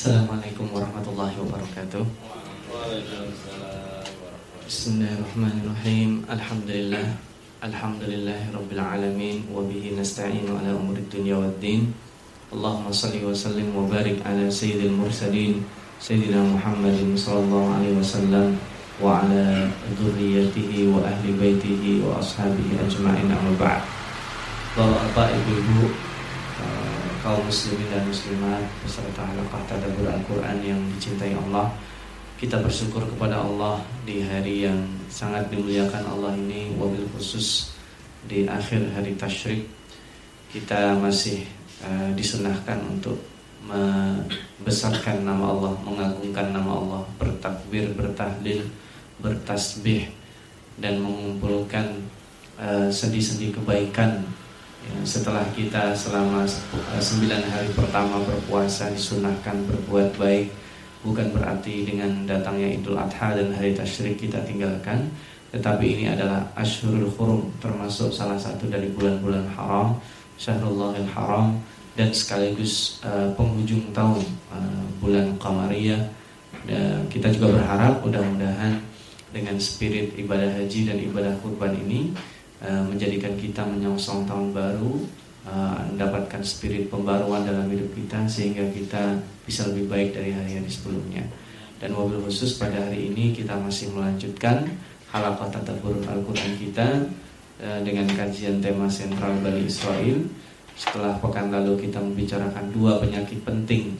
Assalamualaikum warahmatullahi wabarakatuh. Bismillahirrahmanirrahim. Alhamdulillah. Alhamdulillah rabbil alamin wa bihi nasta'inu ala umuri dunya waddin. Allahumma salli wa sallim wa barik ala sayyidil mursalin sayyidina Muhammadin sallallahu alaihi wasallam wa ala dzurriyyatihi wa ahli baitihi wa ashabihi ajma'in amma ba'd. Bapak, Ibu, kaum muslimin dan muslimat beserta halaqah tadabbur Al-Qur'an yang dicintai Allah. Kita bersyukur kepada Allah di hari yang sangat dimuliakan Allah ini wabil khusus di akhir hari tasyrik kita masih uh, disunahkan untuk membesarkan nama Allah, mengagungkan nama Allah, bertakbir, bertahlil, bertasbih dan mengumpulkan eh, sendi-sendi uh, kebaikan Ya, setelah kita selama eh, sembilan hari pertama berpuasa disunahkan berbuat baik bukan berarti dengan datangnya Idul Adha dan hari tasyrik kita tinggalkan tetapi ini adalah Ashurul Hurum termasuk salah satu dari bulan-bulan haram Syahrul Haram dan sekaligus uh, penghujung tahun uh, bulan Qamariyah. Dan kita juga berharap mudah-mudahan dengan spirit ibadah haji dan ibadah kurban ini menjadikan kita menyongsong tahun baru, uh, mendapatkan spirit pembaruan dalam hidup kita sehingga kita bisa lebih baik dari hari-hari sebelumnya. Dan mobil khusus pada hari ini kita masih melanjutkan halakat tadabbur Al-Quran kita uh, dengan kajian tema sentral Bali Israel. Setelah pekan lalu kita membicarakan dua penyakit penting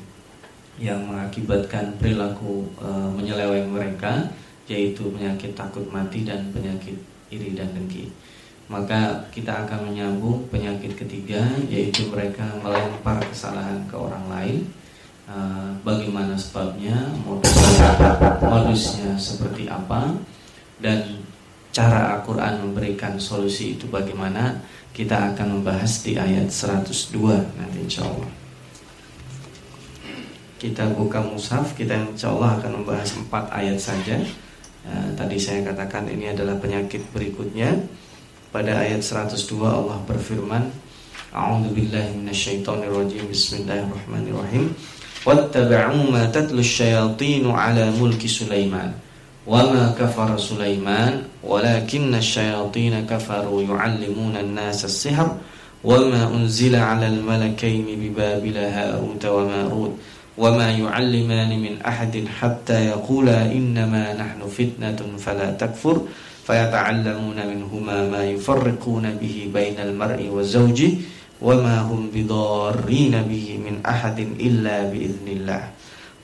yang mengakibatkan perilaku menyeleweng mereka, yaitu penyakit takut mati dan penyakit iri dan dengki maka kita akan menyambung penyakit ketiga yaitu mereka melempar kesalahan ke orang lain. Uh, bagaimana sebabnya modusnya, modusnya seperti apa dan cara Al-Quran memberikan solusi itu bagaimana kita akan membahas di ayat 102 nanti insya Allah. Kita buka mushaf kita insya Allah akan membahas empat ayat saja. Uh, tadi saya katakan ini adalah penyakit berikutnya pada ayat 102 Allah berfirman A'udzu billahi minasyaitonir rajim Bismillahirrahmanirrahim Wattaba'u ma tatlu asyayatin 'ala mulki Sulaiman وما كفر سليمان ولكن الشياطين كفروا يعلمون الناس السحر وما أنزل على الملكين ببابل هاروت وماروت وما يعلمان من أحد حتى يقولا إنما نحن فتنة فلا تكفر فيتعلمون منهما ما يفرقون به بين المرء وزوجه وما هم بضارين به من أحد إلا بإذن الله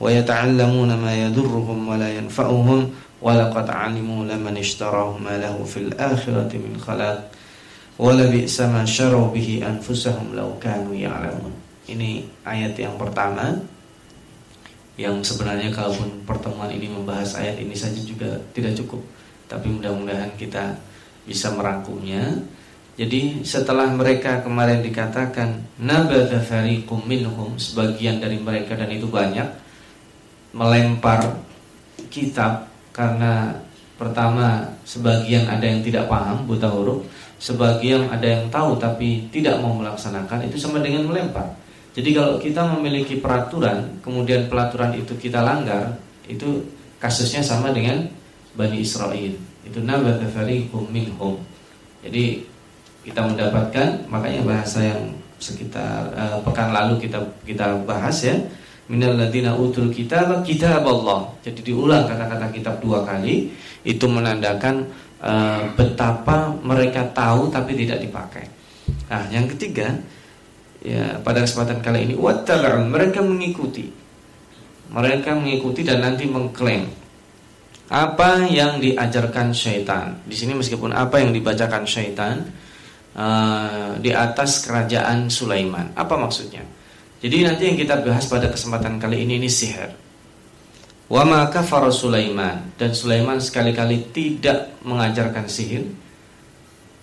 ويتعلمون ما يضرهم ولا ينفعهم ولقد علموا لمن اشتراه ما له في الآخرة من خلاق ولبئس ما شروا به أنفسهم لو كانوا يعلمون ini ayat yang pertama yang sebenarnya kalaupun pertemuan ini membahas ayat ini saja juga tidak cukup tapi mudah-mudahan kita bisa merangkumnya. Jadi setelah mereka kemarin dikatakan nabadha fariqum minhum sebagian dari mereka dan itu banyak melempar kitab karena pertama sebagian ada yang tidak paham buta huruf, sebagian ada yang tahu tapi tidak mau melaksanakan itu sama dengan melempar. Jadi kalau kita memiliki peraturan, kemudian peraturan itu kita langgar, itu kasusnya sama dengan Bani Israel. Itu nabat fariqum minhum. Jadi kita mendapatkan makanya bahasa yang sekitar uh, pekan lalu kita kita bahas ya minal ladina utul kitab kitab Allah. Jadi diulang kata-kata kitab dua kali itu menandakan uh, betapa mereka tahu tapi tidak dipakai. Nah, yang ketiga ya pada kesempatan kali ini wattaba'u mereka mengikuti. Mereka mengikuti dan nanti mengklaim apa yang diajarkan syaitan. Di sini meskipun apa yang dibacakan syaitan uh, di atas kerajaan Sulaiman. Apa maksudnya? Jadi nanti yang kita bahas pada kesempatan kali ini ini sihir. Wa ma kafara Sulaiman dan Sulaiman sekali-kali tidak mengajarkan sihir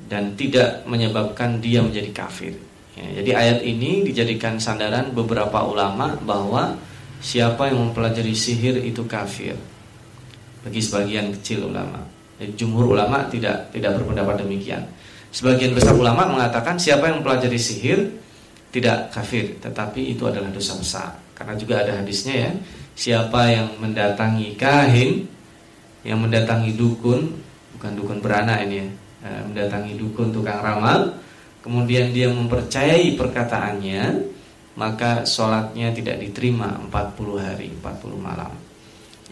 dan tidak menyebabkan dia menjadi kafir. Ya, jadi ayat ini dijadikan sandaran beberapa ulama bahwa siapa yang mempelajari sihir itu kafir bagi sebagian kecil ulama. Jadi, jumhur ulama tidak tidak berpendapat demikian. Sebagian besar ulama mengatakan siapa yang mempelajari sihir tidak kafir, tetapi itu adalah dosa besar. karena juga ada hadisnya ya siapa yang mendatangi kahin yang mendatangi dukun bukan dukun beranak ini ya eh, mendatangi dukun tukang ramal kemudian dia mempercayai perkataannya maka sholatnya tidak diterima 40 hari 40 malam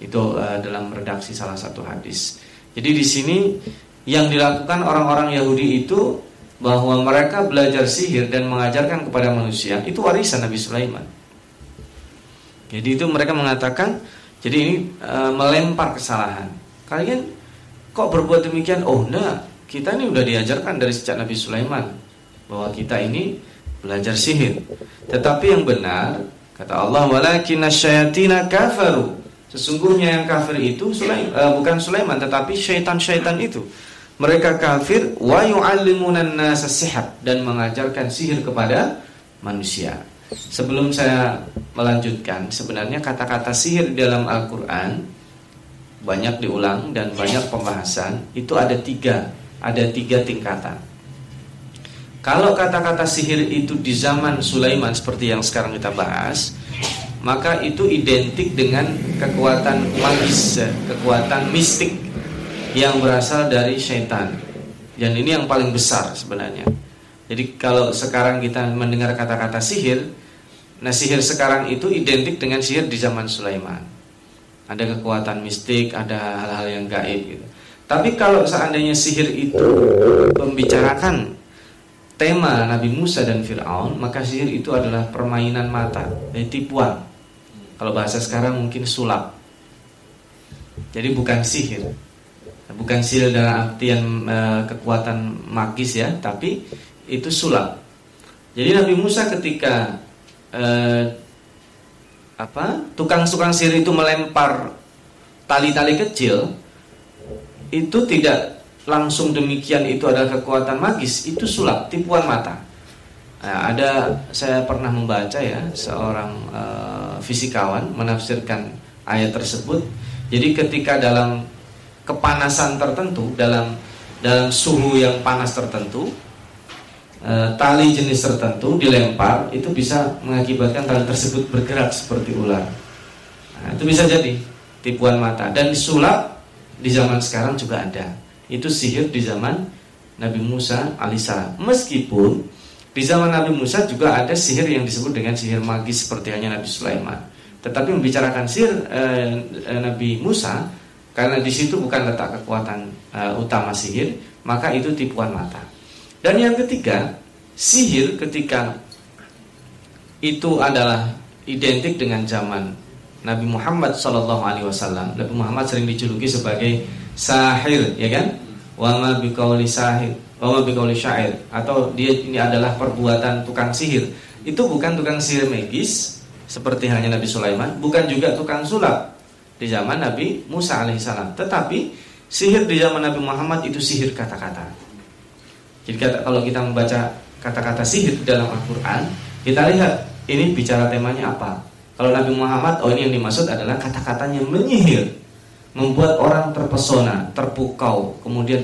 itu uh, dalam redaksi salah satu hadis jadi di sini yang dilakukan orang-orang Yahudi itu bahwa mereka belajar sihir dan mengajarkan kepada manusia itu warisan Nabi Sulaiman jadi itu mereka mengatakan jadi ini e, melempar kesalahan. Kalian kok berbuat demikian? Oh, enggak. Kita ini udah diajarkan dari sejak Nabi Sulaiman bahwa kita ini belajar sihir. Tetapi yang benar kata Allah walakinna syayatina kafaru. Sesungguhnya yang kafir itu Sulaiman, e, bukan Sulaiman tetapi syaitan-syaitan itu. Mereka kafir wa yu'allimunan nasa dan mengajarkan sihir kepada manusia. Sebelum saya melanjutkan, sebenarnya kata-kata sihir dalam Al-Quran banyak diulang dan banyak pembahasan. Itu ada tiga, ada tiga tingkatan. Kalau kata-kata sihir itu di zaman Sulaiman seperti yang sekarang kita bahas, maka itu identik dengan kekuatan magis, kekuatan mistik yang berasal dari syaitan. Dan ini yang paling besar sebenarnya. Jadi kalau sekarang kita mendengar kata-kata sihir, Nah sihir sekarang itu identik dengan sihir di zaman Sulaiman. Ada kekuatan mistik, ada hal-hal yang gaib gitu. Tapi kalau seandainya sihir itu membicarakan tema Nabi Musa dan Fir'aun, maka sihir itu adalah permainan mata, jadi tipuan. Kalau bahasa sekarang mungkin sulap. Jadi bukan sihir. Bukan sihir dalam artian e, kekuatan magis ya, tapi itu sulap. Jadi Nabi Musa ketika eh, apa tukang-tukang sihir itu melempar tali-tali kecil itu tidak langsung demikian itu adalah kekuatan magis itu sulap tipuan mata nah, ada saya pernah membaca ya seorang uh, fisikawan menafsirkan ayat tersebut jadi ketika dalam kepanasan tertentu dalam dalam suhu yang panas tertentu e, tali jenis tertentu dilempar itu bisa mengakibatkan tali tersebut bergerak seperti ular. Nah, itu bisa jadi tipuan mata dan sulap di zaman sekarang juga ada. Itu sihir di zaman Nabi Musa alaihissalam. Meskipun di zaman Nabi Musa juga ada sihir yang disebut dengan sihir magis seperti hanya Nabi Sulaiman. Tetapi membicarakan sihir e, e, Nabi Musa karena di situ bukan letak kekuatan e, utama sihir, maka itu tipuan mata. Dan yang ketiga, sihir ketika itu adalah identik dengan zaman Nabi Muhammad Shallallahu Alaihi Wasallam. Nabi Muhammad sering dijuluki sebagai sahir, ya kan? Wama bikauli sahir, bikauli syair. Atau dia ini adalah perbuatan tukang sihir. Itu bukan tukang sihir magis seperti hanya Nabi Sulaiman, bukan juga tukang sulap di zaman Nabi Musa alaihissalam. Tetapi sihir di zaman Nabi Muhammad itu sihir kata-kata. Jadi kata, kalau kita membaca kata-kata sihir dalam Al-Quran, kita lihat ini bicara temanya apa. Kalau Nabi Muhammad, oh ini yang dimaksud adalah kata-katanya menyihir, membuat orang terpesona, terpukau, kemudian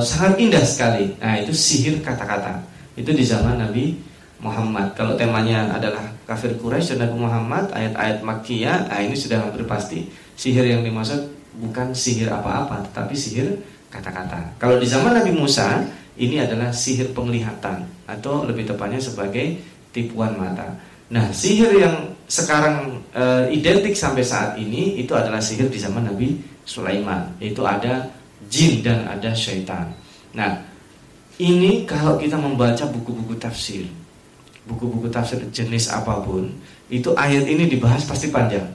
sangat indah sekali. Nah itu sihir kata-kata. Itu di zaman Nabi Muhammad. Kalau temanya adalah kafir Quraisy dan Nabi Muhammad, ayat-ayat Makkiyah, nah ini sudah hampir pasti sihir yang dimaksud bukan sihir apa-apa, tetapi sihir kata-kata. Kalau di zaman Nabi Musa, ini adalah sihir penglihatan atau lebih tepatnya sebagai tipuan mata. Nah, sihir yang sekarang e, identik sampai saat ini itu adalah sihir di zaman Nabi Sulaiman, yaitu ada jin dan ada syaitan. Nah, ini kalau kita membaca buku-buku tafsir, buku-buku tafsir jenis apa pun, itu ayat ini dibahas pasti panjang.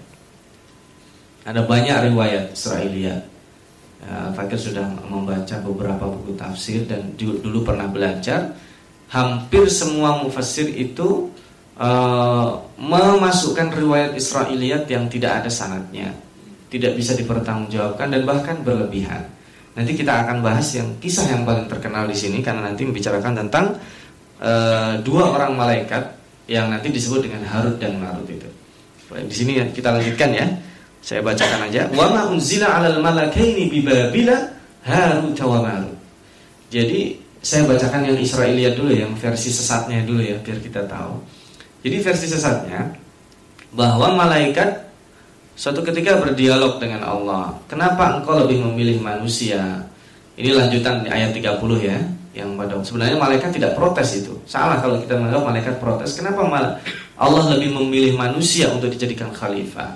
Ada banyak riwayat Israiliyat uh, Fakir sudah membaca beberapa buku tafsir dan dulu pernah belajar hampir semua mufassir itu uh, memasukkan riwayat Israiliyat yang tidak ada sanatnya tidak bisa dipertanggungjawabkan dan bahkan berlebihan nanti kita akan bahas yang kisah yang paling terkenal di sini karena nanti membicarakan tentang uh, dua orang malaikat yang nanti disebut dengan Harut dan Marut itu di sini kita lanjutkan ya saya bacakan aja. Wa ma unzila 'alal malakaini bi Babila Harut wa Marut. Jadi saya bacakan yang Israiliyat dulu ya, versi sesatnya dulu ya biar kita tahu. Jadi versi sesatnya bahwa malaikat suatu ketika berdialog dengan Allah. Kenapa engkau lebih memilih manusia? Ini lanjutan di ayat 30 ya, yang pada sebenarnya malaikat tidak protes itu. Salah kalau kita menganggap malaikat protes. Kenapa Allah lebih memilih manusia untuk dijadikan khalifah?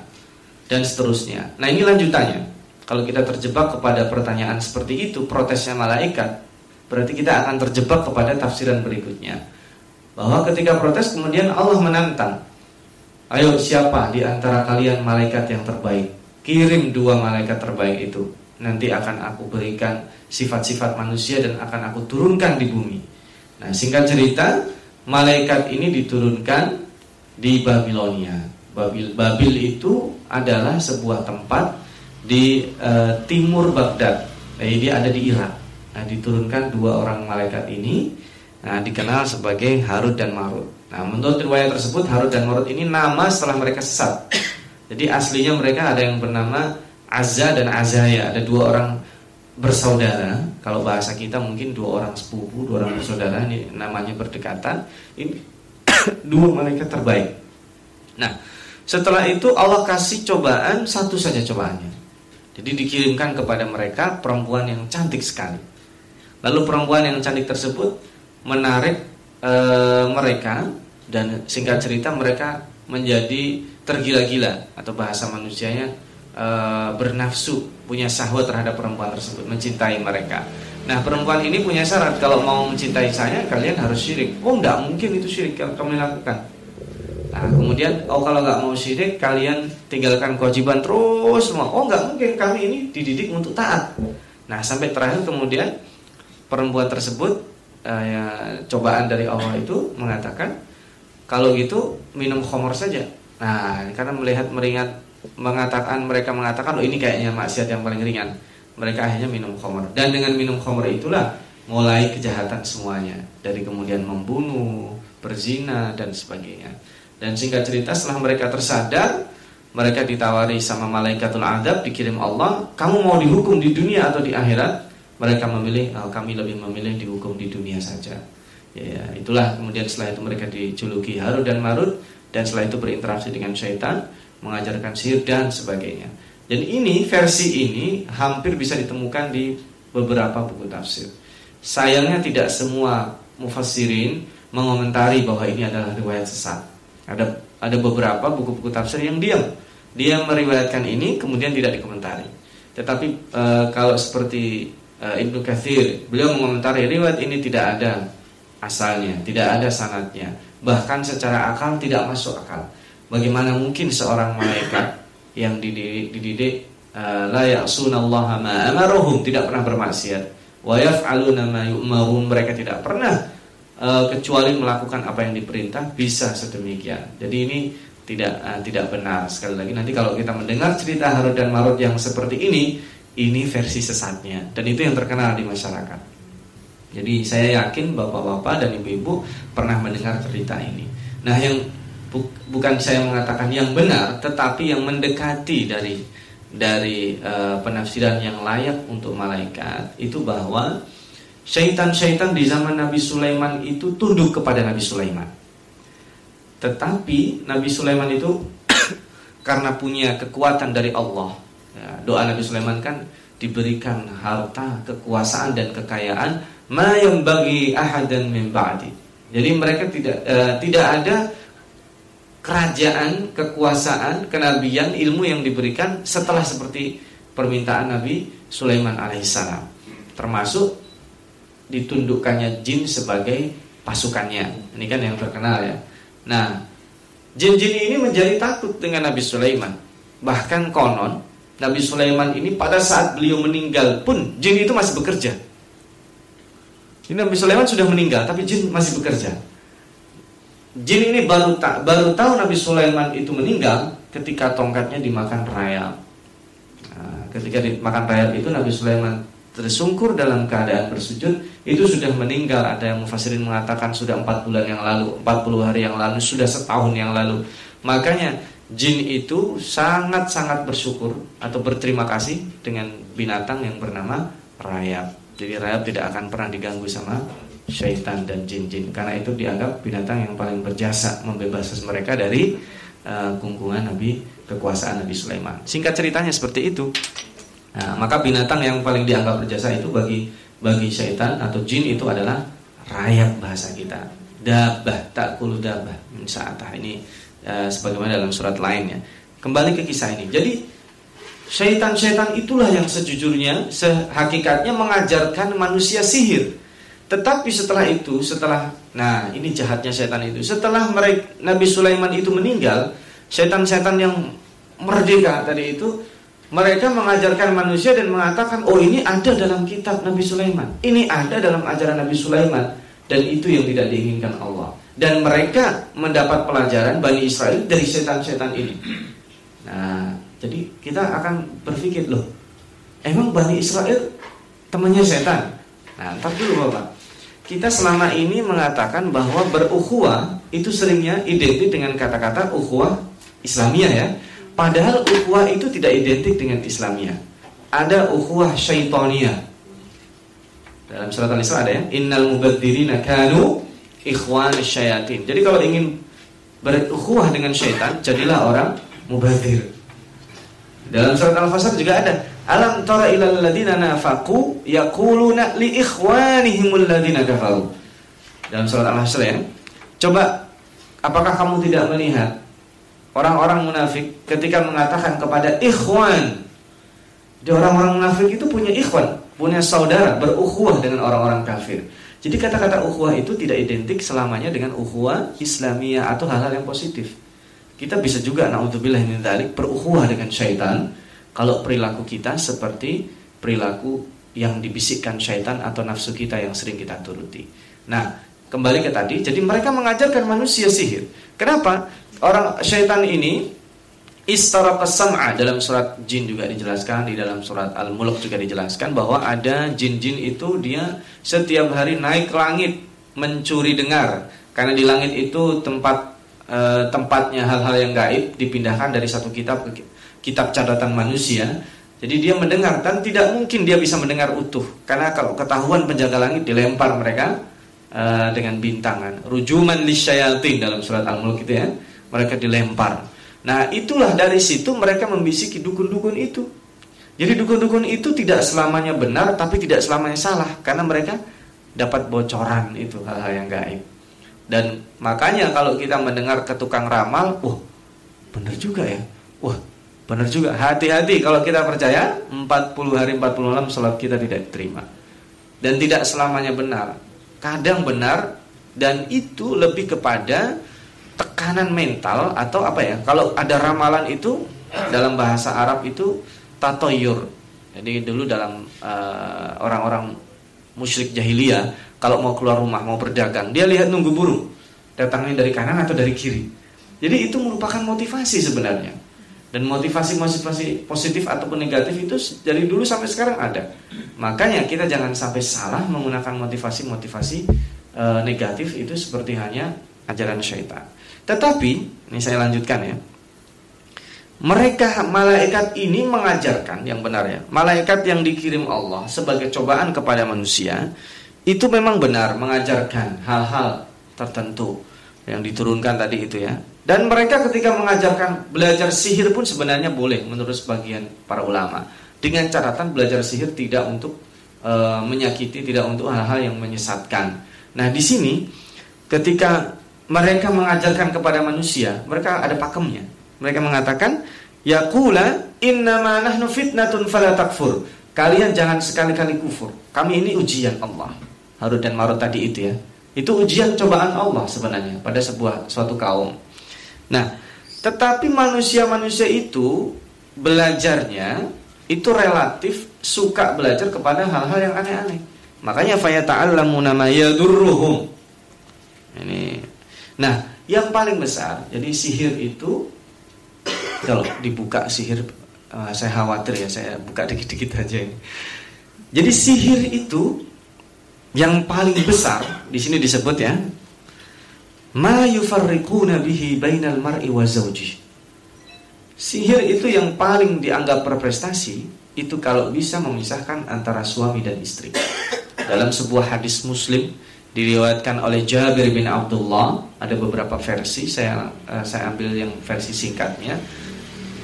Dan seterusnya. Nah, ini lanjutannya. Kalau kita terjebak kepada pertanyaan seperti itu, protesnya malaikat, berarti kita akan terjebak kepada tafsiran berikutnya. Bahwa ketika protes kemudian Allah menantang Ayo siapa di antara kalian malaikat yang terbaik? Kirim dua malaikat terbaik itu. Nanti akan aku berikan sifat-sifat manusia dan akan aku turunkan di bumi. Nah, singkat cerita, malaikat ini diturunkan di Babilonia. Babil, Babil itu adalah sebuah tempat di uh, timur Baghdad. Jadi dia ada di Irak. Nah, diturunkan dua orang malaikat ini, nah, dikenal sebagai Harut dan Marut. Nah, menurut riwayat tersebut Harut dan Marut ini nama setelah mereka sesat. Jadi aslinya mereka ada yang bernama Azza dan Azaya, ada dua orang bersaudara. Kalau bahasa kita mungkin dua orang sepupu, dua orang bersaudara ini namanya berdekatan. Ini dua malaikat terbaik. Nah, setelah itu Allah kasih cobaan satu saja cobaannya. Jadi dikirimkan kepada mereka perempuan yang cantik sekali. Lalu perempuan yang cantik tersebut menarik e, mereka dan singkat cerita mereka menjadi tergila-gila atau bahasa manusianya e, bernafsu punya sahwat terhadap perempuan tersebut mencintai mereka. Nah perempuan ini punya syarat kalau mau mencintai saya kalian harus syirik. Oh tidak mungkin itu syirik yang kami lakukan. Nah kemudian oh kalau nggak mau syirik kalian tinggalkan kewajiban terus semua. Oh nggak mungkin kami ini dididik untuk taat. Nah sampai terakhir kemudian perempuan tersebut uh, ya, cobaan dari Allah itu mengatakan kalau gitu minum khamar saja. Nah, karena melihat meringat mengatakan mereka mengatakan oh ini kayaknya maksiat yang paling ringan. Mereka akhirnya minum khamar. Dan dengan minum khamar itulah mulai kejahatan semuanya. Dari kemudian membunuh, berzina dan sebagainya. Dan singkat cerita setelah mereka tersadar, mereka ditawari sama malaikatul adab dikirim Allah, kamu mau dihukum di dunia atau di akhirat? Mereka memilih oh, kami lebih memilih dihukum di dunia saja. Ya, ya, itulah kemudian setelah itu mereka dijuluki Harut dan Marut dan setelah itu berinteraksi dengan syaitan, mengajarkan sihir dan sebagainya. Dan ini versi ini hampir bisa ditemukan di beberapa buku tafsir. Sayangnya tidak semua mufassirin mengomentari bahwa ini adalah riwayat sesat. Ada ada beberapa buku-buku tafsir yang diam. Dia meriwayatkan ini kemudian tidak dikomentari. Tetapi e, kalau seperti uh, Ibnu Kathir beliau mengomentari riwayat ini tidak ada asalnya, tidak ada sanatnya, bahkan secara akal tidak masuk akal. Bagaimana mungkin seorang malaikat yang dididik, dididik uh, la ya'sunallaha ma tidak pernah bermaksiat wa yaf'aluna ma mereka tidak pernah uh, kecuali melakukan apa yang diperintah bisa sedemikian. Jadi ini tidak tidak benar sekali lagi nanti kalau kita mendengar cerita Harut dan Marut yang seperti ini ini versi sesatnya dan itu yang terkenal di masyarakat. Jadi saya yakin bapak-bapak dan ibu-ibu pernah mendengar cerita ini. Nah, yang bu, bukan saya mengatakan yang benar, tetapi yang mendekati dari dari uh, penafsiran yang layak untuk malaikat itu bahwa syaitan-syaitan di zaman Nabi Sulaiman itu tunduk kepada Nabi Sulaiman. Tetapi Nabi Sulaiman itu karena punya kekuatan dari Allah Ya, doa Nabi Sulaiman kan diberikan harta, kekuasaan dan kekayaan ma yang bagi ahadan min ba'di. Jadi mereka tidak uh, tidak ada kerajaan, kekuasaan, kenabian, ilmu yang diberikan setelah seperti permintaan Nabi Sulaiman alaihissalam. Termasuk ditundukkannya jin sebagai pasukannya. Ini kan yang terkenal ya. Nah, jin-jin ini menjadi takut dengan Nabi Sulaiman. Bahkan konon Nabi Sulaiman ini pada saat beliau meninggal pun jin itu masih bekerja. Ini Nabi Sulaiman sudah meninggal tapi jin masih bekerja. Jin ini baru tak baru tahu Nabi Sulaiman itu meninggal ketika tongkatnya dimakan rayap. Nah, ketika dimakan rayap itu Nabi Sulaiman tersungkur dalam keadaan bersujud itu sudah meninggal ada yang mufassirin mengatakan sudah empat bulan yang lalu 40 hari yang lalu sudah setahun yang lalu makanya jin itu sangat-sangat bersyukur atau berterima kasih dengan binatang yang bernama rayap. Jadi rayap tidak akan pernah diganggu sama syaitan dan jin-jin karena itu dianggap binatang yang paling berjasa membebaskan mereka dari uh, kungkungan Nabi kekuasaan Nabi Sulaiman. Singkat ceritanya seperti itu. Nah, maka binatang yang paling dianggap berjasa itu bagi bagi syaitan atau jin itu adalah rakyat bahasa kita. Dabah tak kulu dabah. Saatah ini uh, sebagaimana dalam surat lainnya. Kembali ke kisah ini. Jadi syaitan-syaitan itulah yang sejujurnya, sehakikatnya mengajarkan manusia sihir. Tetapi setelah itu, setelah nah ini jahatnya setan itu. Setelah mereka Nabi Sulaiman itu meninggal, setan-setan yang merdeka tadi itu mereka mengajarkan manusia dan mengatakan, "Oh, ini ada dalam kitab Nabi Sulaiman. Ini ada dalam ajaran Nabi Sulaiman." Dan itu yang tidak diinginkan Allah. Dan mereka mendapat pelajaran Bani Israel dari setan-setan ini. Nah, jadi kita akan berpikir loh, emang Bani Israel temannya setan? Nah, ntar dulu Bapak kita selama ini mengatakan bahwa berukhuwah itu seringnya identik dengan kata-kata ukhuwah Islamiyah ya. Padahal ukhuwah itu tidak identik dengan Islamiyah. Ada ukhuwah syaitoniyah. Dalam surat Al-Isra ada ya, innal mubadzirina kanu ikhwan syayatin. Jadi kalau ingin berukhuwah dengan syaitan, jadilah orang mubadzir. Dalam surat Al-Fasr juga ada Alam tara ilal ladina nafaqu yaquluna li ikhwanihim alladina kafaru. Dalam surat Al-Hasr ya. Coba apakah kamu tidak melihat orang-orang munafik ketika mengatakan kepada ikhwan. Di orang-orang munafik itu punya ikhwan, punya saudara, berukhuwah dengan orang-orang kafir. Jadi kata-kata ukhuwah itu tidak identik selamanya dengan ukhuwah Islamiyah atau hal-hal yang positif. Kita bisa juga naudzubillah min dzalik berukhuwah dengan syaitan kalau perilaku kita seperti perilaku yang dibisikkan syaitan atau nafsu kita yang sering kita turuti. Nah, kembali ke tadi, jadi mereka mengajarkan manusia sihir. Kenapa? Orang syaitan ini istara sam'a dalam surat jin juga dijelaskan di dalam surat Al-Mulk juga dijelaskan bahwa ada jin-jin itu dia setiap hari naik ke langit mencuri dengar karena di langit itu tempat e, tempatnya hal-hal yang gaib dipindahkan dari satu kitab ke kitab catatan manusia. Jadi dia mendengar dan tidak mungkin dia bisa mendengar utuh karena kalau ketahuan penjaga langit dilempar mereka uh, dengan bintangan. Rujuman lisyayatin dalam surat Al-Mulk itu ya. Mereka dilempar. Nah, itulah dari situ mereka membisiki dukun-dukun itu. Jadi dukun-dukun itu tidak selamanya benar tapi tidak selamanya salah karena mereka dapat bocoran itu hal-hal yang gaib. Dan makanya kalau kita mendengar ke tukang ramal, wah, benar juga ya. Wah, Benar juga, hati-hati kalau kita percaya 40 hari 40 malam salat kita tidak diterima. Dan tidak selamanya benar. Kadang benar dan itu lebih kepada tekanan mental atau apa ya? Kalau ada ramalan itu dalam bahasa Arab itu tatoyur. Jadi dulu dalam uh, orang-orang musyrik jahiliyah kalau mau keluar rumah mau berdagang, dia lihat nunggu burung datangnya dari kanan atau dari kiri. Jadi itu merupakan motivasi sebenarnya dan motivasi-motivasi positif ataupun negatif itu dari dulu sampai sekarang ada. Makanya kita jangan sampai salah menggunakan motivasi-motivasi e, negatif itu seperti hanya ajaran syaitan. Tetapi, ini saya lanjutkan ya. Mereka malaikat ini mengajarkan yang benar ya. Malaikat yang dikirim Allah sebagai cobaan kepada manusia itu memang benar mengajarkan hal-hal tertentu yang diturunkan tadi itu ya dan mereka ketika mengajarkan belajar sihir pun sebenarnya boleh menurut sebagian para ulama. Dengan catatan belajar sihir tidak untuk e, menyakiti, tidak untuk hal-hal yang menyesatkan. Nah, di sini ketika mereka mengajarkan kepada manusia, mereka ada pakemnya. Mereka mengatakan, "Yaqula innama nahnu fitnatun fala takfur." Kalian jangan sekali-kali kufur. Kami ini ujian Allah. Harut dan Marut tadi itu ya. Itu ujian cobaan Allah sebenarnya pada sebuah suatu kaum. Nah, tetapi manusia-manusia itu belajarnya itu relatif suka belajar kepada hal-hal yang aneh-aneh. Makanya fayata'allamuna ma yadurruhum. Ini. Nah, yang paling besar jadi sihir itu kalau dibuka sihir uh, saya khawatir ya saya buka dikit-dikit aja ini. Jadi sihir itu yang paling besar di sini disebut ya ma yufarriquna bihi bainal mar'i wa. Sihir itu yang paling dianggap berprestasi itu kalau bisa memisahkan antara suami dan istri. Dalam sebuah hadis Muslim diriwayatkan oleh Jabir bin Abdullah. Ada beberapa versi saya uh, saya ambil yang versi singkatnya.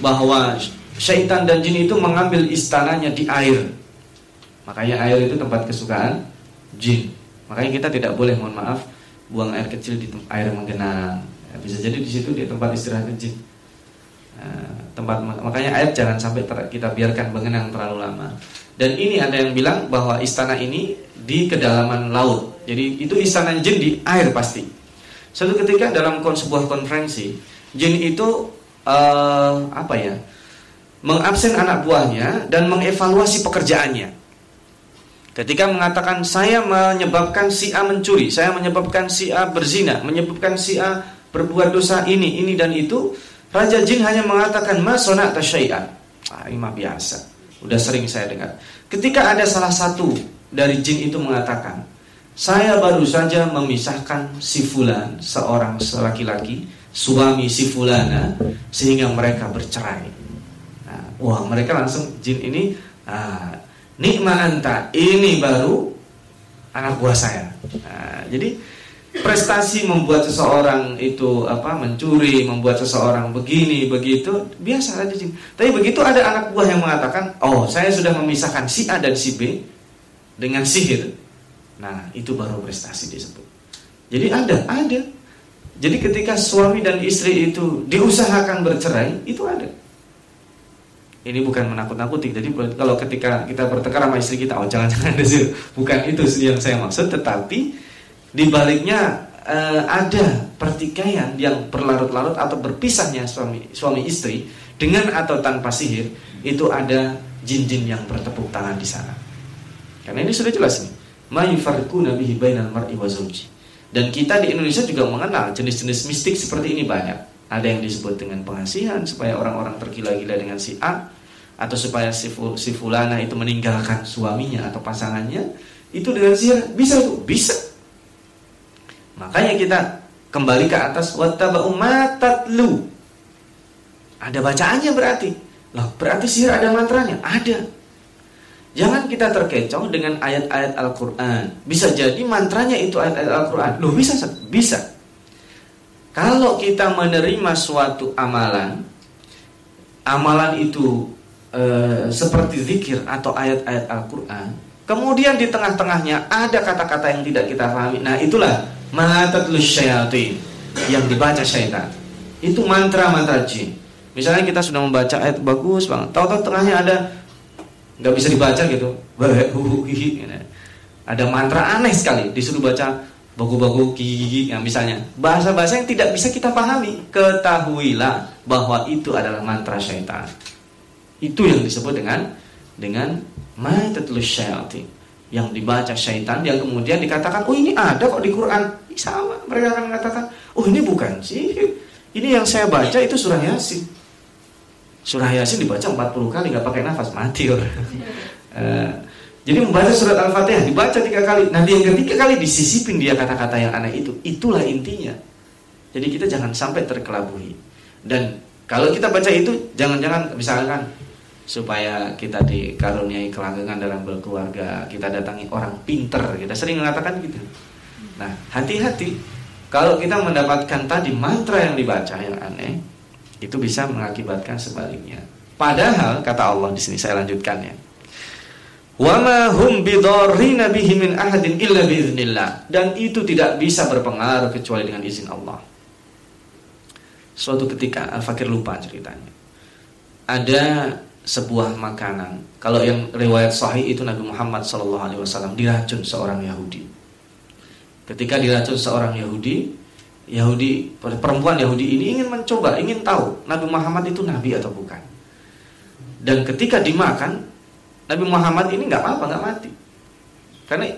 Bahwa syaitan dan jin itu mengambil istananya di air. Makanya air itu tempat kesukaan jin. Makanya kita tidak boleh mohon maaf buang air kecil di air menggenang. Ya, bisa jadi di situ di tempat istirahat jin. Uh, tempat makanya air jangan sampai kita biarkan mengenang terlalu lama. Dan ini ada yang bilang bahwa istana ini di kedalaman laut jadi itu istana jin di air pasti. Suatu ketika dalam sebuah konferensi, jin itu uh, apa ya? Mengabsen anak buahnya dan mengevaluasi pekerjaannya. Ketika mengatakan saya menyebabkan si A mencuri, saya menyebabkan si A berzina, menyebabkan si A berbuat dosa ini, ini dan itu, Raja Jin hanya mengatakan masona tasyai'an. Ah, ini mah biasa. Udah sering saya dengar. Ketika ada salah satu dari jin itu mengatakan, saya baru saja memisahkan si fulan, seorang laki-laki, suami si fulana, sehingga mereka bercerai. Nah, wah, mereka langsung jin ini, ah, nikma anta, ini baru anak buah saya. Nah, jadi prestasi membuat seseorang itu apa mencuri, membuat seseorang begini, begitu, biasa aja jin. Tapi begitu ada anak buah yang mengatakan, oh saya sudah memisahkan si A dan si B dengan sihir, Nah, itu baru prestasi disebut. Jadi ada, ada. Jadi ketika suami dan istri itu diusahakan bercerai, itu ada. Ini bukan menakut-nakuti. Jadi kalau ketika kita bertengkar sama istri kita, oh jangan-jangan ada sih. Bukan itu yang saya maksud, tetapi di baliknya eh, ada pertikaian yang berlarut-larut atau berpisahnya suami suami istri dengan atau tanpa sihir, itu ada jin-jin yang bertepuk tangan di sana. Karena ini sudah jelas nih ma yufarriquna bihi bainal mar'i wa zawji. Dan kita di Indonesia juga mengenal jenis-jenis mistik seperti ini banyak. Ada yang disebut dengan pengasihan supaya orang-orang tergila-gila dengan si A atau supaya si, si fulana itu meninggalkan suaminya atau pasangannya itu dengan sihir bisa tuh bisa. Makanya kita kembali ke atas wattaba'u matatlu ada bacaannya berarti. Lah berarti sihir ada mantranya? Ada Jangan kita terkecoh dengan ayat-ayat Al-Quran. Bisa jadi mantranya itu ayat-ayat Al-Quran. Loh bisa, bisa. Kalau kita menerima suatu amalan, amalan itu e, seperti zikir atau ayat-ayat Al-Quran, kemudian di tengah-tengahnya ada kata-kata yang tidak kita pahami. Nah itulah matatlus syayatin yang dibaca syaitan. Itu mantra-mantra jin. Misalnya kita sudah membaca ayat bagus banget, tahu-tahu tengahnya ada nggak bisa dibaca gitu. Ada mantra aneh sekali. Disuruh baca bagu-bagu gigi yang misalnya. Bahasa-bahasa yang tidak bisa kita pahami. Ketahuilah bahwa itu adalah mantra syaitan. Itu yang disebut dengan dengan yang dibaca syaitan yang kemudian dikatakan oh ini ada kok di Quran. Sama. Mereka akan mengatakan oh ini bukan sih. Ini yang saya baca itu surah yasin Surah Yasin dibaca 40 kali nggak pakai nafas mati orang. uh, jadi membaca surat Al-Fatihah dibaca tiga kali. Nanti yang ketiga kali disisipin dia kata-kata yang aneh itu. Itulah intinya. Jadi kita jangan sampai terkelabui. Dan kalau kita baca itu jangan-jangan misalkan supaya kita dikaruniai kelanggengan dalam berkeluarga, kita datangi orang pinter, kita sering mengatakan gitu. Nah, hati-hati kalau kita mendapatkan tadi mantra yang dibaca yang aneh, itu bisa mengakibatkan sebaliknya. Padahal kata Allah di sini saya lanjutkan ya. Wa ma hum bidarrina bihi min ahadin illa biiznillah dan itu tidak bisa berpengaruh kecuali dengan izin Allah. Suatu ketika Al-Fakir lupa ceritanya. Ada sebuah makanan. Kalau yang riwayat sahih itu Nabi Muhammad SAW diracun seorang Yahudi. Ketika diracun seorang Yahudi, Yahudi perempuan Yahudi ini ingin mencoba, ingin tahu Nabi Muhammad itu nabi atau bukan. Dan ketika dimakan, Nabi Muhammad ini nggak apa-apa, nggak mati. Karena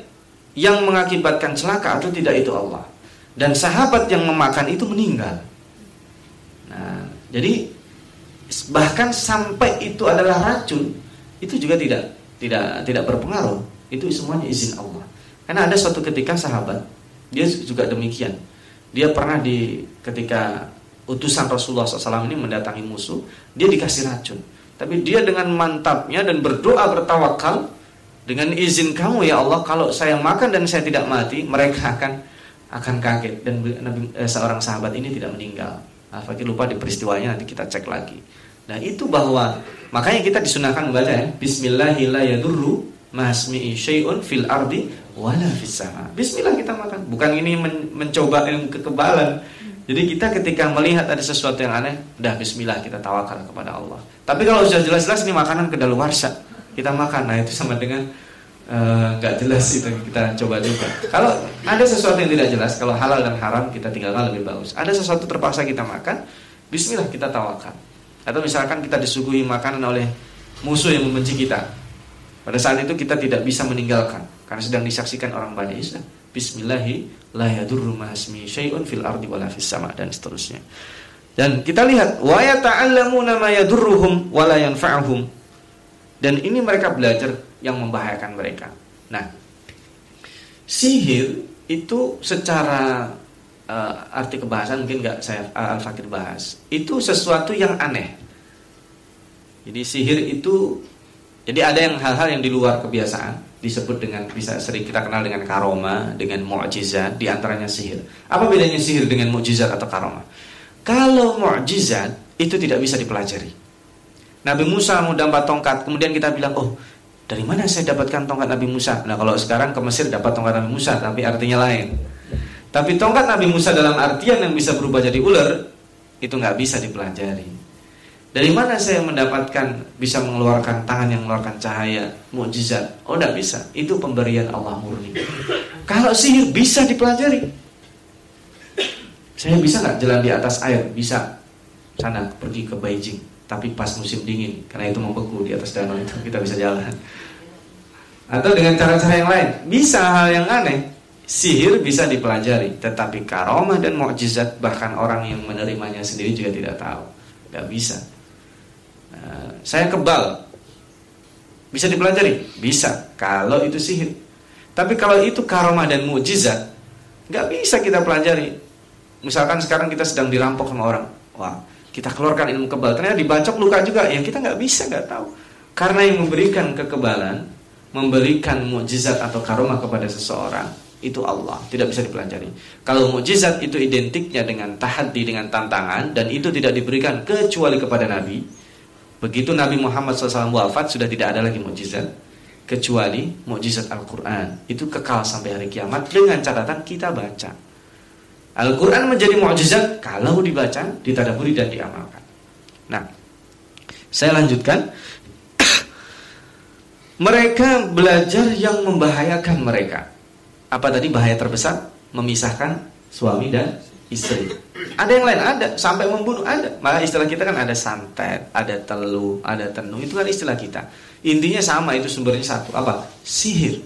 yang mengakibatkan celaka atau tidak itu Allah. Dan sahabat yang memakan itu meninggal. Nah, jadi bahkan sampai itu adalah racun, itu juga tidak tidak tidak berpengaruh. Itu semuanya izin Allah. Karena ada suatu ketika sahabat dia juga demikian dia pernah di ketika utusan Rasulullah SAW ini mendatangi musuh, dia dikasih racun. Tapi dia dengan mantapnya dan berdoa bertawakal, Dengan izin kamu ya Allah, kalau saya makan dan saya tidak mati, mereka akan akan kaget dan Nabi eh, seorang sahabat ini tidak meninggal. Nah, fakir lupa di peristiwanya nanti kita cek lagi. Nah, itu bahwa makanya kita disunahkan membaca ya, bismillahirrahmanirrahim masmi'i syai'un fil ardi wala fis sama. Bismillah kita makan. Bukan ini men mencoba ilmu kekebalan. Jadi kita ketika melihat ada sesuatu yang aneh, dah bismillah kita tawakal kepada Allah. Tapi kalau sudah jelas-jelas ini makanan kedaluarsa, kita makan. Nah, itu sama dengan eh, nggak uh, jelas itu kita coba juga. Kalau ada sesuatu yang tidak jelas, kalau halal dan haram kita tinggalkan lebih bagus. Ada sesuatu terpaksa kita makan, bismillah kita tawakal. Atau misalkan kita disuguhi makanan oleh musuh yang membenci kita. Pada saat itu kita tidak bisa meninggalkan karena sedang disaksikan orang banyak. Ya Bismillahi la yadurru ma'asmi syai'un fil ardi wala sama dan seterusnya. Dan kita lihat wa yata'allamuna ma yadurruhum wa la yanfa'uhum. Dan ini mereka belajar yang membahayakan mereka. Nah, sihir itu secara uh, arti kebahasan mungkin nggak saya uh, Al-Fakir bahas. Itu sesuatu yang aneh. Jadi sihir itu jadi ada yang hal-hal yang di luar kebiasaan disebut dengan bisa sering kita kenal dengan karoma, dengan mukjizat, di antaranya sihir. Apa bedanya sihir dengan mukjizat atau karoma? Kalau mukjizat itu tidak bisa dipelajari. Nabi Musa mau dapat tongkat, kemudian kita bilang, "Oh, dari mana saya dapatkan tongkat Nabi Musa?" Nah, kalau sekarang ke Mesir dapat tongkat Nabi Musa, tapi artinya lain. Tapi tongkat Nabi Musa dalam artian yang bisa berubah jadi ular itu nggak bisa dipelajari. Dari mana saya mendapatkan bisa mengeluarkan tangan yang mengeluarkan cahaya mukjizat? Oh, tidak bisa. Itu pemberian Allah murni. Kalau sihir bisa dipelajari. Saya bisa nggak jalan di atas air? Bisa. Sana pergi ke Beijing, tapi pas musim dingin karena itu membeku di atas danau itu kita bisa jalan. Atau dengan cara-cara yang lain. Bisa hal yang aneh Sihir bisa dipelajari, tetapi karomah dan mukjizat bahkan orang yang menerimanya sendiri juga tidak tahu, tidak bisa. Nah, saya kebal, bisa dipelajari, bisa kalau itu sihir. Tapi kalau itu karomah dan mukjizat, nggak bisa kita pelajari. Misalkan sekarang kita sedang dirampok sama orang, wah kita keluarkan ilmu kebal, ternyata dibacok luka juga, yang kita nggak bisa, nggak tahu. Karena yang memberikan kekebalan, memberikan mukjizat atau karomah kepada seseorang, itu Allah, tidak bisa dipelajari. Kalau mukjizat itu identiknya dengan tahaddi dengan tantangan dan itu tidak diberikan kecuali kepada Nabi. Begitu Nabi Muhammad SAW wafat sudah tidak ada lagi mukjizat kecuali mukjizat Al-Qur'an. Itu kekal sampai hari kiamat dengan catatan kita baca. Al-Qur'an menjadi mukjizat kalau dibaca, ditadaburi dan diamalkan. Nah, saya lanjutkan. mereka belajar yang membahayakan mereka apa tadi bahaya terbesar memisahkan suami dan istri. Ada yang lain ada sampai membunuh ada. Maka istilah kita kan ada santet, ada telu, ada tenung itu kan istilah kita. Intinya sama itu sumbernya satu apa? Sihir.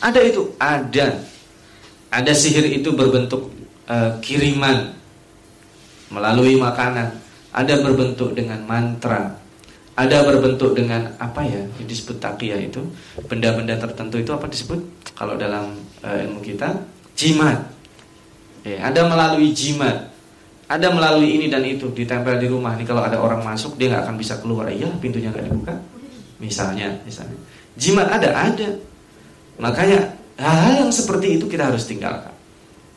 Ada itu ada. Ada sihir itu berbentuk uh, kiriman melalui makanan. Ada berbentuk dengan mantra. Ada berbentuk dengan apa ya? Disebut takiyah itu benda-benda tertentu itu apa disebut? Kalau dalam uh, ilmu kita jimat. Ya, ada melalui jimat. Ada melalui ini dan itu ditempel di rumah nih kalau ada orang masuk dia nggak akan bisa keluar. Iya, pintunya nggak dibuka. Misalnya, misalnya. Jimat ada, ada. Makanya hal-hal yang seperti itu kita harus tinggalkan.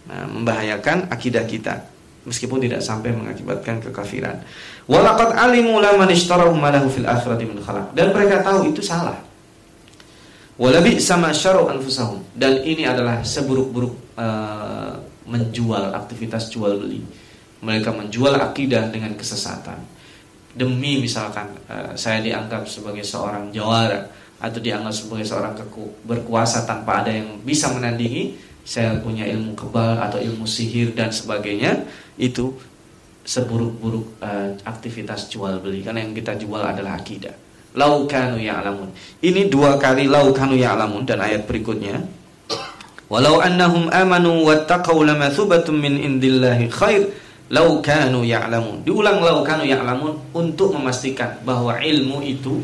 Nah, membahayakan akidah kita meskipun tidak sampai mengakibatkan kekafiran. Ishtarahu malahu fil akhirati min. Dan mereka tahu itu salah. Walabi sama syaru anfusahum dan ini adalah seburuk-buruk uh, menjual aktivitas jual beli. Mereka menjual akidah dengan kesesatan. Demi misalkan uh, saya dianggap sebagai seorang jawara atau dianggap sebagai seorang berkuasa tanpa ada yang bisa menandingi, saya punya ilmu kebal atau ilmu sihir dan sebagainya, itu seburuk-buruk uh, aktivitas jual beli karena yang kita jual adalah akidah laukanu ya'lamun. Ini dua kali laukanu ya'lamun dan ayat berikutnya Walau annahum amanu wattaqau lamathubatun min indillahi khair lau kanu ya'lamun. Diulang lau kanu ya'lamun untuk memastikan bahwa ilmu itu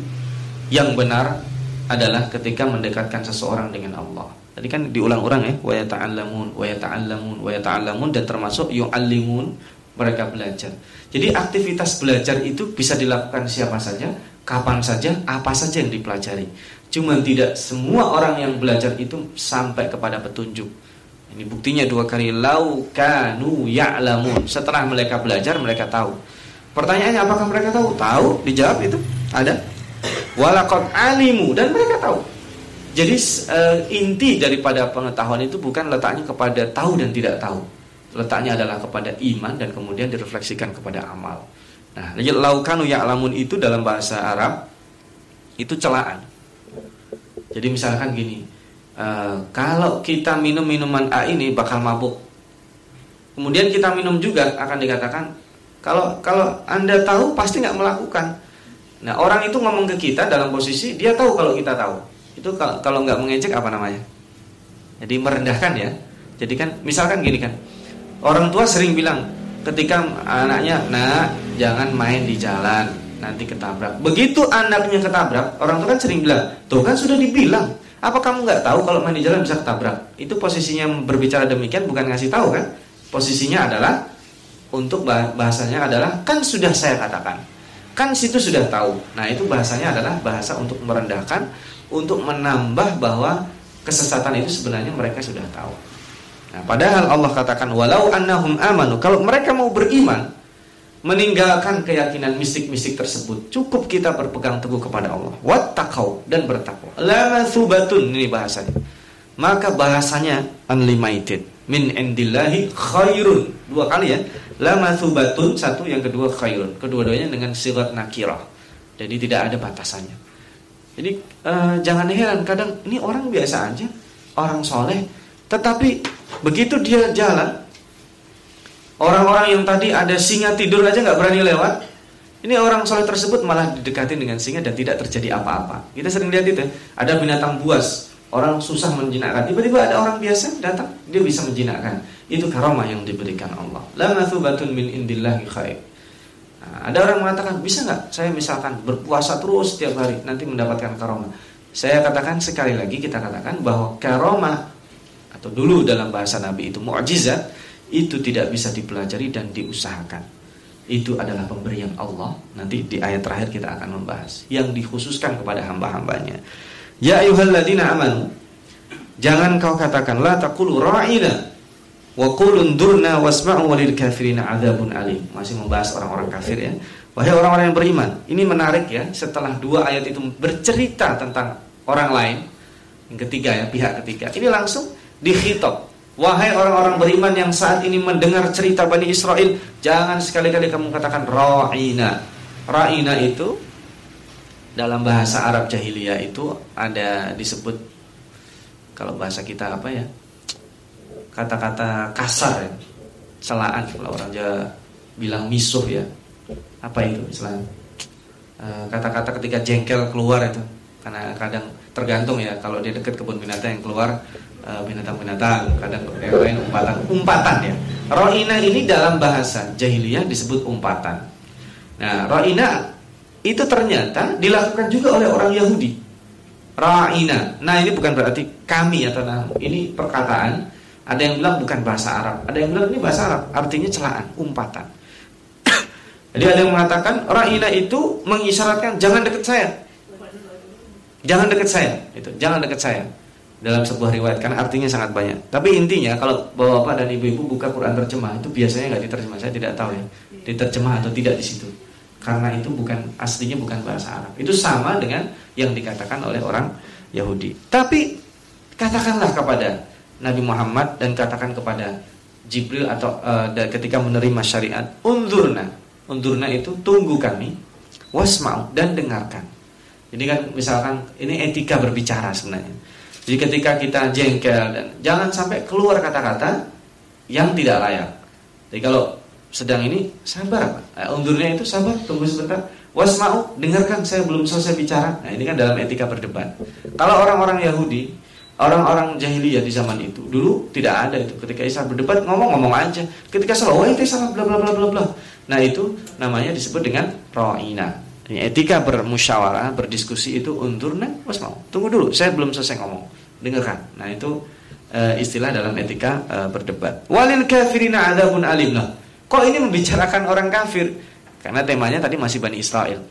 yang benar adalah ketika mendekatkan seseorang dengan Allah. Tadi kan diulang-ulang ya, wa yata'allamun wa yata'allamun wa yata'allamun dan termasuk yu'allimun mereka belajar. Jadi aktivitas belajar itu bisa dilakukan siapa saja, kapan saja, apa saja yang dipelajari. Cuman tidak semua orang yang belajar itu sampai kepada petunjuk. Ini buktinya dua kali lau kanu ya'lamun. Setelah mereka belajar mereka tahu. Pertanyaannya apakah mereka tahu? Tahu, dijawab itu. Ada. Walakot alimu dan mereka tahu. Jadi uh, inti daripada pengetahuan itu bukan letaknya kepada tahu dan tidak tahu. Letaknya adalah kepada iman dan kemudian direfleksikan kepada amal. Nah, laukanu ya'lamun itu dalam bahasa Arab itu celaan. Jadi misalkan gini, uh, kalau kita minum minuman A ini bakal mabuk. Kemudian kita minum juga akan dikatakan kalau kalau anda tahu pasti nggak melakukan. Nah orang itu ngomong ke kita dalam posisi dia tahu kalau kita tahu. Itu kalau kalau nggak mengejek apa namanya? Jadi merendahkan ya. Jadi kan misalkan gini kan, orang tua sering bilang ketika anaknya, nak jangan main di jalan, nanti ketabrak. Begitu anaknya ketabrak, orang tua kan sering bilang, tuh kan sudah dibilang. Apa kamu nggak tahu kalau main di jalan bisa ketabrak? Itu posisinya berbicara demikian bukan ngasih tahu kan? Posisinya adalah untuk bahasanya adalah kan sudah saya katakan. Kan situ sudah tahu. Nah, itu bahasanya adalah bahasa untuk merendahkan, untuk menambah bahwa kesesatan itu sebenarnya mereka sudah tahu. Nah, padahal Allah katakan walau annahum amanu, kalau mereka mau beriman, meninggalkan keyakinan mistik-mistik tersebut. Cukup kita berpegang teguh kepada Allah. Wattaqau dan bertakwa. La subatun ini bahasanya. Maka bahasanya unlimited. Min indillahi khairun. Dua kali ya. La subatun satu yang kedua khairun. Kedua-duanya dengan sirat nakirah. Jadi tidak ada batasannya. Jadi uh, jangan heran kadang ini orang biasa aja, orang soleh, tetapi begitu dia jalan Orang-orang yang tadi ada singa tidur aja nggak berani lewat. Ini orang soleh tersebut malah didekati dengan singa dan tidak terjadi apa-apa. Kita sering lihat itu, ya. ada binatang buas, orang susah menjinakkan. Tiba-tiba ada orang biasa datang, dia bisa menjinakkan. Itu karomah yang diberikan Allah. La min indillahi khair. Nah, ada orang mengatakan, bisa nggak saya misalkan berpuasa terus setiap hari, nanti mendapatkan karomah. Saya katakan sekali lagi, kita katakan bahwa karomah, atau dulu dalam bahasa Nabi itu mukjizat itu tidak bisa dipelajari dan diusahakan. Itu adalah pemberian Allah. Nanti di ayat terakhir kita akan membahas yang dikhususkan kepada hamba-hambanya. Ya ayyuhalladzina amanu Jangan kau katakan la taqulu ra'ina wa qulun durna wasma'u walil kafirina adzabun alim. Masih membahas orang-orang kafir ya. Wahai orang-orang yang beriman, ini menarik ya setelah dua ayat itu bercerita tentang orang lain. Yang ketiga ya, pihak ketiga. Ini langsung dikhitab Wahai orang-orang beriman yang saat ini mendengar cerita Bani Israel, jangan sekali-kali kamu katakan ra'ina. Ra'ina itu dalam bahasa Arab jahiliyah itu ada disebut kalau bahasa kita apa ya? Kata-kata kasar ya. Celaan kalau orang Jawa bilang misuh ya. Apa itu istilahnya? Eh, kata-kata ketika jengkel keluar itu karena kadang tergantung ya kalau dia dekat kebun binatang yang keluar binatang-binatang, kadang yang umpatan, umpatan ya. Ro'ina ini dalam bahasa jahiliyah disebut umpatan. Nah, ro'ina itu ternyata dilakukan juga oleh orang Yahudi. Ra'ina. Nah, ini bukan berarti kami atau nah, ini perkataan. Ada yang bilang bukan bahasa Arab, ada yang bilang ini bahasa Arab, artinya celaan, umpatan. Jadi ada yang mengatakan ra'ina itu mengisyaratkan jangan dekat saya. Jangan dekat saya, itu. Jangan dekat saya dalam sebuah riwayat karena artinya sangat banyak. Tapi intinya kalau bapak-bapak dan ibu-ibu buka Quran terjemah itu biasanya nggak diterjemah. Saya tidak tahu ya diterjemah atau tidak di situ. Karena itu bukan aslinya bukan bahasa Arab. Itu sama dengan yang dikatakan oleh orang Yahudi. Tapi katakanlah kepada Nabi Muhammad dan katakan kepada Jibril atau uh, ketika menerima syariat, undurna. Undurna itu tunggu kami, wasmau dan dengarkan. Jadi kan misalkan ini etika berbicara sebenarnya jadi ketika kita jengkel dan jangan sampai keluar kata-kata yang tidak layak. Jadi kalau sedang ini sabar, eh, undurnya itu sabar, tunggu sebentar. Wasma'u, dengarkan saya belum selesai bicara. Nah, ini kan dalam etika berdebat. Kalau orang-orang Yahudi, orang-orang jahiliyah di zaman itu, dulu tidak ada itu. Ketika Isa berdebat, ngomong-ngomong aja. Ketika salah, oh itu salah, bla bla bla bla bla. Nah, itu namanya disebut dengan ro'ina. Etika bermusyawarah, berdiskusi itu undurna wasma'u. Tunggu dulu, saya belum selesai ngomong. Dengarkan. Nah, itu e, istilah dalam etika e, berdebat. Walil kafirina adzabun alim. Nah, kok ini membicarakan orang kafir? Karena temanya tadi masih Bani Israel.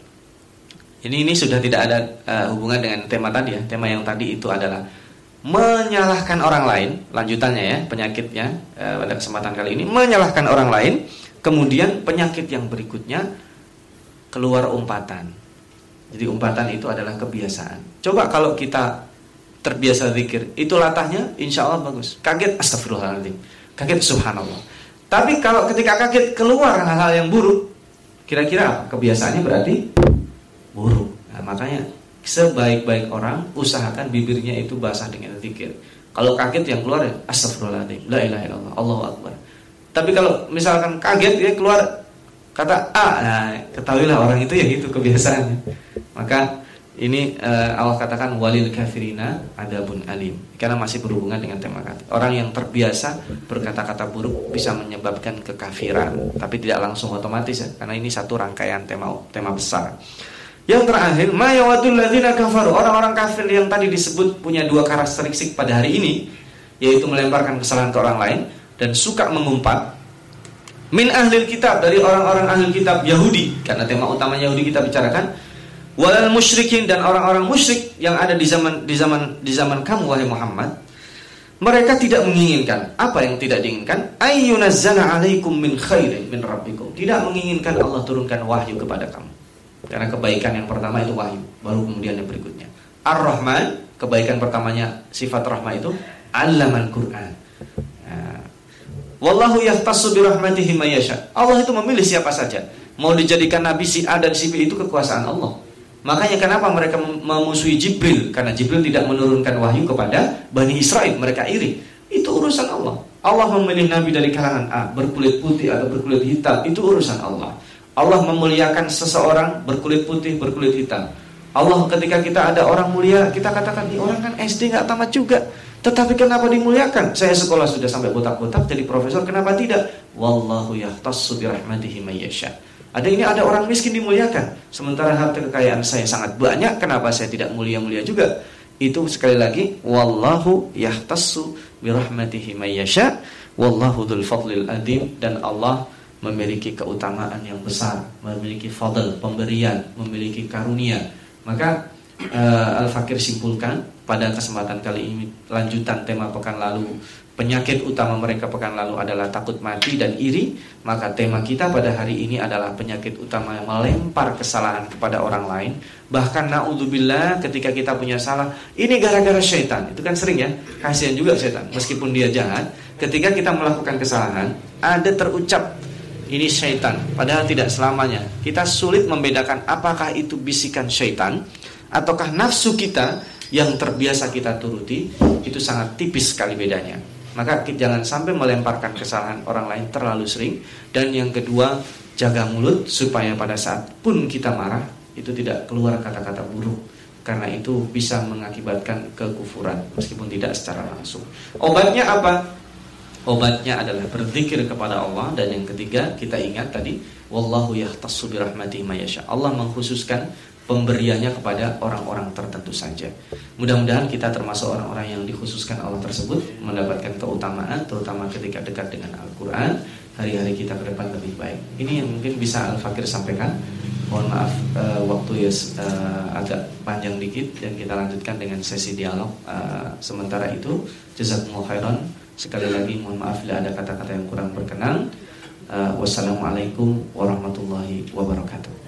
Ini ini sudah tidak ada uh, hubungan dengan tema tadi ya. Tema yang tadi itu adalah menyalahkan orang lain. Lanjutannya ya, penyakitnya uh, pada kesempatan kali ini menyalahkan orang lain. Kemudian penyakit yang berikutnya keluar umpatan. Jadi umpatan itu adalah kebiasaan. Coba kalau kita terbiasa zikir, itu latahnya insya Allah bagus. Kaget astagfirullahaladzim. Kaget subhanallah. Tapi kalau ketika kaget keluar hal-hal yang buruk, kira-kira kebiasaannya berarti buruk. Nah, makanya sebaik-baik orang usahakan bibirnya itu basah dengan zikir. Kalau kaget yang keluar ya astagfirullahaladzim, la ilaha illallah, Allahu akbar. Tapi kalau misalkan kaget ya keluar kata A, nah ketahuilah orang itu ya itu kebiasaannya. Maka ini uh, Allah katakan walil kafirina adabun alim karena masih berhubungan dengan tema kata. Orang yang terbiasa berkata-kata buruk bisa menyebabkan kekafiran, tapi tidak langsung otomatis ya, karena ini satu rangkaian tema tema besar. Yang terakhir, mayawatul ladzina kafaru. Orang-orang kafir yang tadi disebut punya dua karakteristik pada hari ini, yaitu melemparkan kesalahan ke orang lain dan suka mengumpat. Min ahli kitab dari orang-orang ahli kitab Yahudi, karena tema utama Yahudi kita bicarakan. Walal musyrikin dan orang-orang musyrik yang ada di zaman di zaman di zaman kamu wahai Muhammad. Mereka tidak menginginkan apa yang tidak diinginkan ayyunazzala alaikum min khairin min rabbikum. Tidak menginginkan Allah turunkan wahyu kepada kamu. Karena kebaikan yang pertama itu wahyu, baru kemudian yang berikutnya. Ar-Rahman, kebaikan pertamanya sifat rahmah itu allaman Quran. Nah, wallahu yahtassu bi rahmatihi Allah itu memilih siapa saja. Mau dijadikan nabi si A dan si B itu kekuasaan Allah. Makanya kenapa mereka memusuhi Jibril? Karena Jibril tidak menurunkan wahyu kepada Bani Israel. Mereka iri. Itu urusan Allah. Allah memilih nabi dari kalangan A, berkulit putih atau berkulit hitam. Itu urusan Allah. Allah memuliakan seseorang berkulit putih, berkulit hitam. Allah ketika kita ada orang mulia, kita katakan, ini orang kan SD nggak tamat juga. Tetapi kenapa dimuliakan? Saya sekolah sudah sampai botak-botak jadi profesor, kenapa tidak? Wallahu yahtassu birahmatihi mayyasha. Ada ini ada orang miskin dimuliakan, sementara harta kekayaan saya sangat banyak, kenapa saya tidak mulia-mulia juga? Itu sekali lagi wallahu yahtassu birahmatihi mayyasha wallahu dzul fadlil adim dan Allah memiliki keutamaan yang besar, memiliki fadl, pemberian, memiliki karunia. Maka uh, Al-Fakir simpulkan pada kesempatan kali ini lanjutan tema pekan lalu penyakit utama mereka pekan lalu adalah takut mati dan iri maka tema kita pada hari ini adalah penyakit utama yang melempar kesalahan kepada orang lain bahkan naudzubillah ketika kita punya salah ini gara-gara syaitan itu kan sering ya kasihan juga syaitan meskipun dia jahat ketika kita melakukan kesalahan ada terucap ini syaitan. Padahal tidak selamanya. Kita sulit membedakan apakah itu bisikan syaitan ataukah nafsu kita yang terbiasa kita turuti. Itu sangat tipis sekali bedanya. Maka jangan sampai melemparkan kesalahan orang lain terlalu sering. Dan yang kedua, jaga mulut supaya pada saat pun kita marah itu tidak keluar kata-kata buruk karena itu bisa mengakibatkan kekufuran meskipun tidak secara langsung. Obatnya apa? Obatnya adalah berzikir kepada Allah dan yang ketiga kita ingat tadi wallahu yahtassu bi rahmatihi Allah mengkhususkan pemberiannya kepada orang-orang tertentu saja. Mudah-mudahan kita termasuk orang-orang yang dikhususkan Allah tersebut mendapatkan keutamaan terutama ketika dekat dengan Al-Qur'an. Hari-hari kita ke depan lebih baik. Ini yang mungkin bisa Al-Fakir sampaikan. Mohon maaf uh, waktu ya uh, agak panjang dikit dan kita lanjutkan dengan sesi dialog. Uh, sementara itu jazakumullah khairan. Sekali lagi mohon maaf bila ada kata-kata yang kurang berkenan. Uh, wassalamualaikum warahmatullahi wabarakatuh.